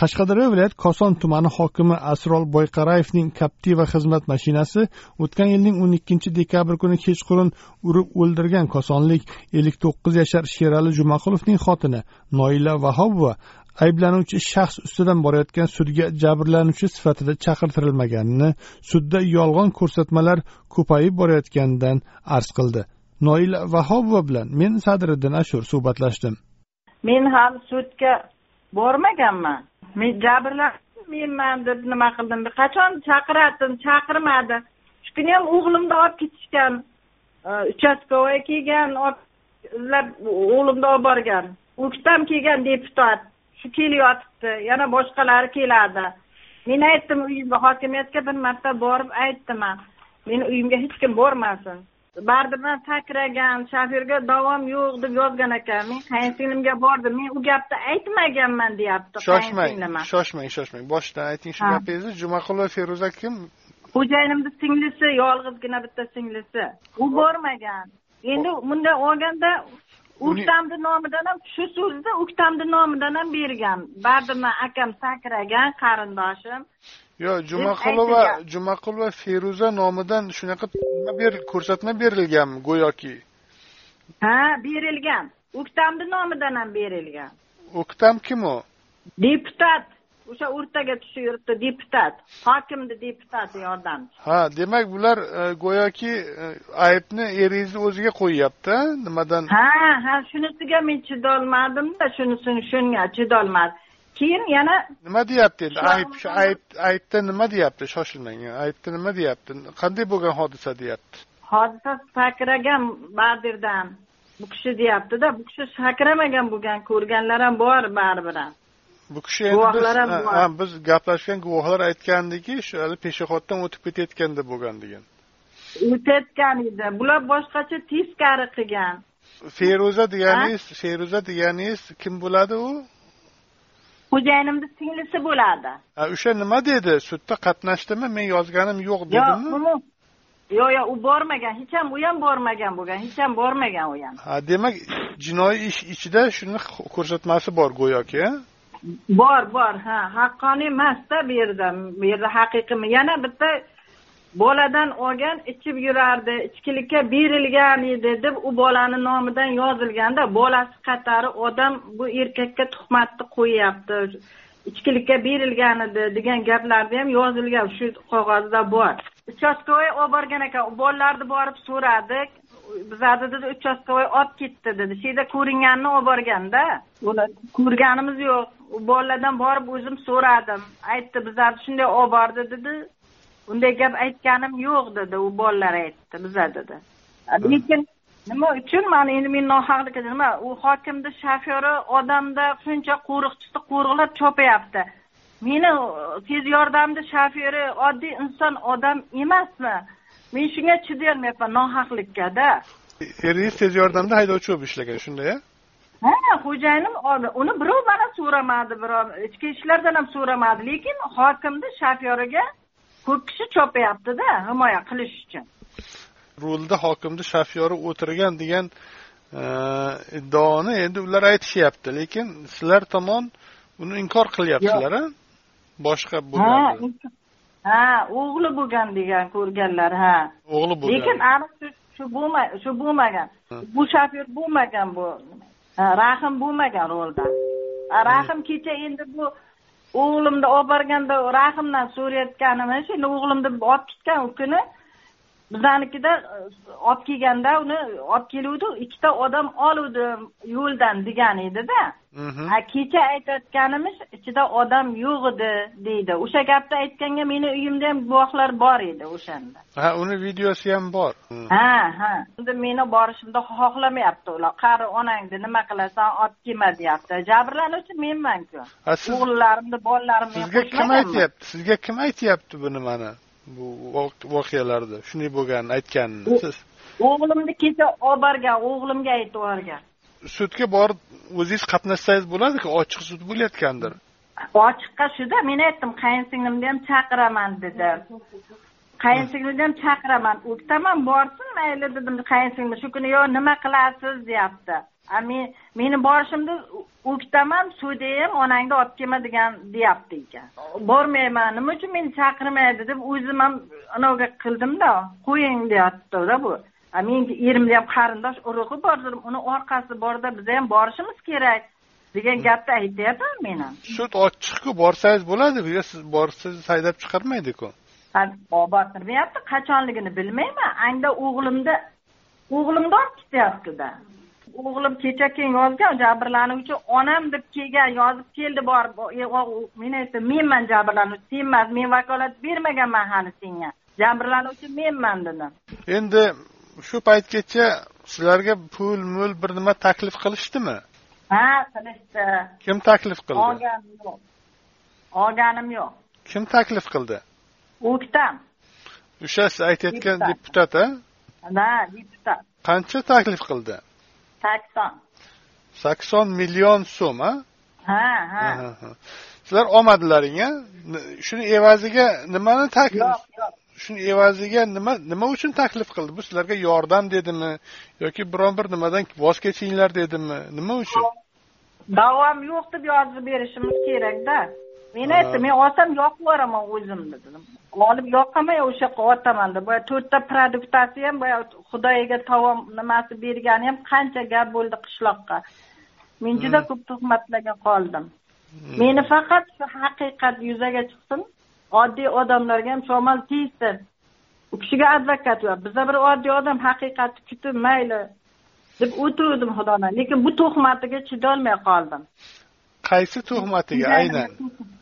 Qashqadaryo viloyat koson tumani hokimi asrol boyqarayevning captiva xizmat mashinasi o'tgan yilning o'n ikkinchi dekabr kuni kechqurun urib o'ldirgan kosonlik ellik to'qqiz yashar sherali jumaqulovning xotini noila vahobova ayblanuvchi shaxs ustidan borayotgan sudga jabrlanuvchi sifatida chaqirtirilmaganini sudda yolg'on ko'rsatmalar ko'payib borayotganidan arz qildi. Noila vahobova bilan men sadriddin ashur suhbatlashdim. Men ham sudga bormaganman. Men jabrlanib menman deb nima qildim? Qachon chaqirardim chaqirmadi. Shu kuni ham o'g'limni olib ketishgan. Uchastkovoy kelgan izlab o'g'limni olib borgan. Uktam kelgan deputat shu kelyotibdi yana boshqalari keladi. Men aytdim uyimga hokimiyatga bir marta borib aytdim meni uyimga hech kim bormasin. Baribir sakragan shofyorga davom yo'q deb yozgan ekan men qayinsinglimga bordim. Men u gapni aytmaganman deyapti. Shoshmang shoshmang shoshmang. Boshidan ayting shu gapingizni. Jumaqulova feruza kim? Xo'jayinimni singlisi yolg'izgina bitta singlisi. U bormagan. Endi bunday olganda uktamni nomidan ham shu so'zni uktamni nomidan ham bergan. Baribir akam sakragan qarindoshim. Yo'q jumaqulova jumaqulova feruza nomidan shunaqa ko'rsatma berilganmi go'yoki? Ha berilgan. Uktamni nomidan ham berilgan. Uktam kim u? Deputat o'sha o'rtaga tushib yuribdi deputat hokimni deputati yordamchi ha demak bular go'yoki aybni eringizni o'ziga qo'yyapti nimadan? Ha ha shunisiga men chidolmadimda shunisini shunga chidolmadim keyin yana nima deyapti endi? Ayb shu ayb aybda nima deyapti? Shoshilmang aybda nima deyapti? Qanday bo'lgan hodisa deyapti? Hodisa sakragan badirdan. Bu kishi deyaptida bu kishi sakramagan bo'lgan ko'rganlar ham bor baribir bu kishi endi biz biz gaplashgan guvohlar aytgandiki shu hali peshoboddan o'tib ketayotganda bo'lgan degan. O'tayotgan edi. Bular boshqacha teskari qilgan. Feruza deganingiz feruza deganingiz kim bo'ladi u? Xo'jayinimni singlisi bo'ladi. O'sha nima dedi? Sudda qatnashdimi? Men yozganim yo'q dedimi yo'q yo'q yo'q u bormagan. Hech ham u ham bormagan bo'lgan. Hech ham bormagan u ham. Ha demak jinoiy ish ichida shuni ko'rsatmasi bor go'yoki bor bor ha haqqoniy emasda bu yerda bu yerda haqiqiy yana bitta boladan olgan ichib yurardi ichkilikka berilgan edi deb u bolani nomidan yozilganda bolasi qatori odam bu erkakka tuhmatni qo'yyapti ichkilikka berilgan edi degan gaplarni ham yozilgan shu qog'ozda bor. Uchastkovoy olib borgan ekan bolalarni borib so'radik bizlarni dedi uchastkovoy olib ketdi dedi. Shu yerda ko'ringanini olib borganda ko'rganimiz yo'q. U bolalardan borib o'zim so'radim. Aytdi bizlarni shunday olib bordi dedi. Unday gap aytganim yo'q dedi. U bolalar aytdi biza dedi. Lekin nima uchun mana endi men nohaqlik nima u hokimni shofyori odamda shuncha qo'riqchisi qo'riqlab chopayapti meni tez yordamni shofyori oddiy inson odam emasmi? Men shunga chidayolmayapman nohaqlikada eringiz tez yordamda haydovchi bo'lib ishlagan shunday ha xo'jayinim uni birov mana so'ramadi birov ichki ishlardan ham so'ramadi. Lekin hokimni shofyoriga ko'p kishi chopayaptida himoya qilish uchun. Rulda hokimni shofyori o'tirgan degan iddaoni endi ular aytishyapti. Lekin sizlar tomon uni inkor qilyapsizlar a boshqa bo'lgan ha o'g'li bo'lgan degan ko'rganlar ha. O'g'li bo'lgan. Lekin aniq shu bo'lma shu bo'lmagan. Bu shofyor bo'lmagan bu rahim bo'lmagan rolda rahim kecha endi bu o'g'limni olib borganda rahimdan so'rayotganim endi o'g'limni olib ketgan u kuni bizanikida olib kelganda uni olib keluvdi ikkita odam oluvdi yo'ldan degan edida. Kecha aytayotganimiz ichida odam yo'q edi deydi. O'sha gapni aytganga meni uyimda ham guvohlar bor edi o'shanda. Ha uni videosi ham bor. Ha ha. Endi meni borishimni xohlamayapti ular. Qari onangni nima qilasan? Olib kelma deyapti. Jabrlanuvchi menmanku. O'g'illarimni bolalarimni sizga kim aytyapti? Sizga kim aytyapti buni mana bu voqealarni shunday bo'lganini aytganini siz o'g'limni kecha olib borgan o'g'limga aytib yuborgan sudga borib o'zingiz qatnashsangiz bo'ladiku ochiq sud bo'layotgandir? Ochiqqa shuda men aytdim qayinsinglimni ham chaqiraman dedim qayinsinglimni ham chaqiraman. O'ktaman borsin mayli dedim qayinsinglim shu kuni yo'q nima qilasiz deyapti. A men meni borishimni o'ktaman sudga ham onangni olib kelma degan deyapti ekan. Bormayman nima uchun meni chaqirmaydi deb o'zim ham anavga qildimda qo'ying deyaptida bu. Meni erimni ham qarindosh urug'i bor dedim uni orqasi borda biza ham borishimiz kerak degan gapni aytyapman men ham sud ochiqku borsangiz bo'ladi bu siz borsangiz haydab chiqarmaydiku? Botirmayapti qachonligini bilmayman. Anda o'g'limni o'g'limni olib ketyaptida o'g'lim kecha keyin yozgan jabrlanuvchi onam deb kelgan yozib keldi borib men aytdim menman jabrlanuvchi sen emas men vakolat bermaganman hali senga. Jabrlanuvchi menman dedim. Endi shu paytgacha sizlarga pul mul bir nima taklif qilishdimi? Ha qilishdi. Kim taklif qildi? Olganim yo'q. Olganim yo'q. Kim taklif qildi o'ktam o'sha siz aytayotgan deputat a ha deputat qancha taklif qildi? Sakson. Sakson million so'm a ha ha. Sizlar olmadilaring a shuni evaziga nimani taklif yo'q yo'q. Shuni evaziga nima nima uchun taklif qildi? Bu sizlarga yordam dedimi? Yoki biron bir nimadan voz kechinglar dedimi? Nima uchun? Davom yo'q deb yozib berishimiz kerakda men aytdim men olsam yoqib yuboraman o'zimni dedim. Olib yoqaman o'sha yoqqa otaman deb boya to'rtta produktasi ham boya xudoyiga taom nimasi bergani ham qancha gap bo'ldi qishloqqa. Men juda ko'p tuhmatlarga qoldim. Meni faqat shu haqiqat yuzaga chiqsin oddiy odamlarga ham shamol tegsin u kishiga advokat yo'q biza bir oddiy odam haqiqatni kutib mayli deb o'tiruvdim xudodan. Lekin bu tuhmatiga chidolmay qoldim. Qaysi tuhmatiga? Aynan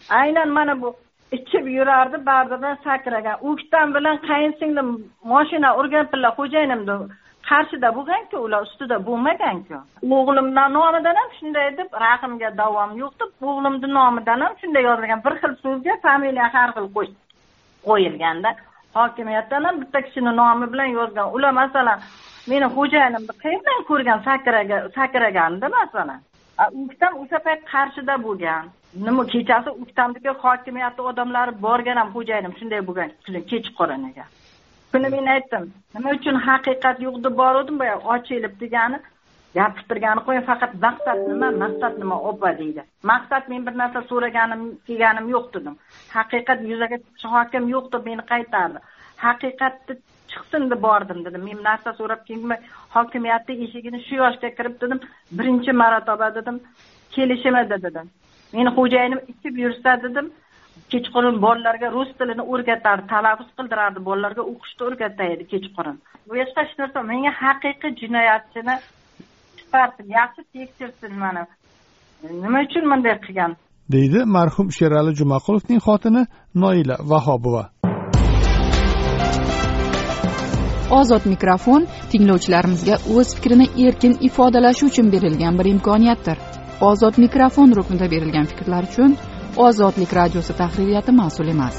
aynan mana bu ichib yurardi bardadan sakragan. O'ktam bilan qayinsinglim moshina urganpilar xo'jayinimni qarshida bo'lganku ular ustida bo'lmaganku. O'g'limdan nomidan ham shunday deb rahmga davom yo'q deb o'g'limni nomidan ham shunday yozilgan. Bir xil so'zga familiya har xil qo'yilganda hokimiyatdan ham bitta kishini nomi bilan yozgan. Ular masalan meni xo'jayinimni qayerdan ko'rgan sakraga sakraganda masalan uktam o'sha payt qarshida bo'lgan. Nima kechasi uktamniki hokimiyatni odamlari borgan ham xo'jayinim shunday bo'lgan kechquruniga shuni men aytdim nima uchun haqiqat yo'q deb boruvdim boya ochilib degani gapirib turgani qo'ying faqat maqsad nima maqsad nima opa deydi. Maqsad men bir narsa so'raganim kelganim yo'q dedim. Haqiqat yuzaga chiqishi hokim yo'q deb meni qaytardi. Haqiqatni chiqsin deb bordim dedim. Men narsa so'rab kelmay hokimiyatni eshigini shu yoshga kirib dedim birinchi marotaba dedim kelishimida dedim. Meni xo'jayinim ichib yursa dedim kechqurun bolalarga rus tilini o'rgatardi talaffuz qildirardi bolalarga o'qishni o'rgatar edi kechqurun. Bu boshqa hech narsa menga haqiqiy jinoyatchini chiqarsin yaxshi tekshirsin mana. Nima uchun bunday qilgan? Deydi marhum sherali jumaqulovning xotini noila vahobova. Ozod mikrofon tinglovchilarimizga o'z fikrini erkin ifodalashi uchun berilgan bir imkoniyatdir ozod mikrofon ruknida berilgan fikrlar uchun ozodlik radiosi tahririyati mas'ul emas.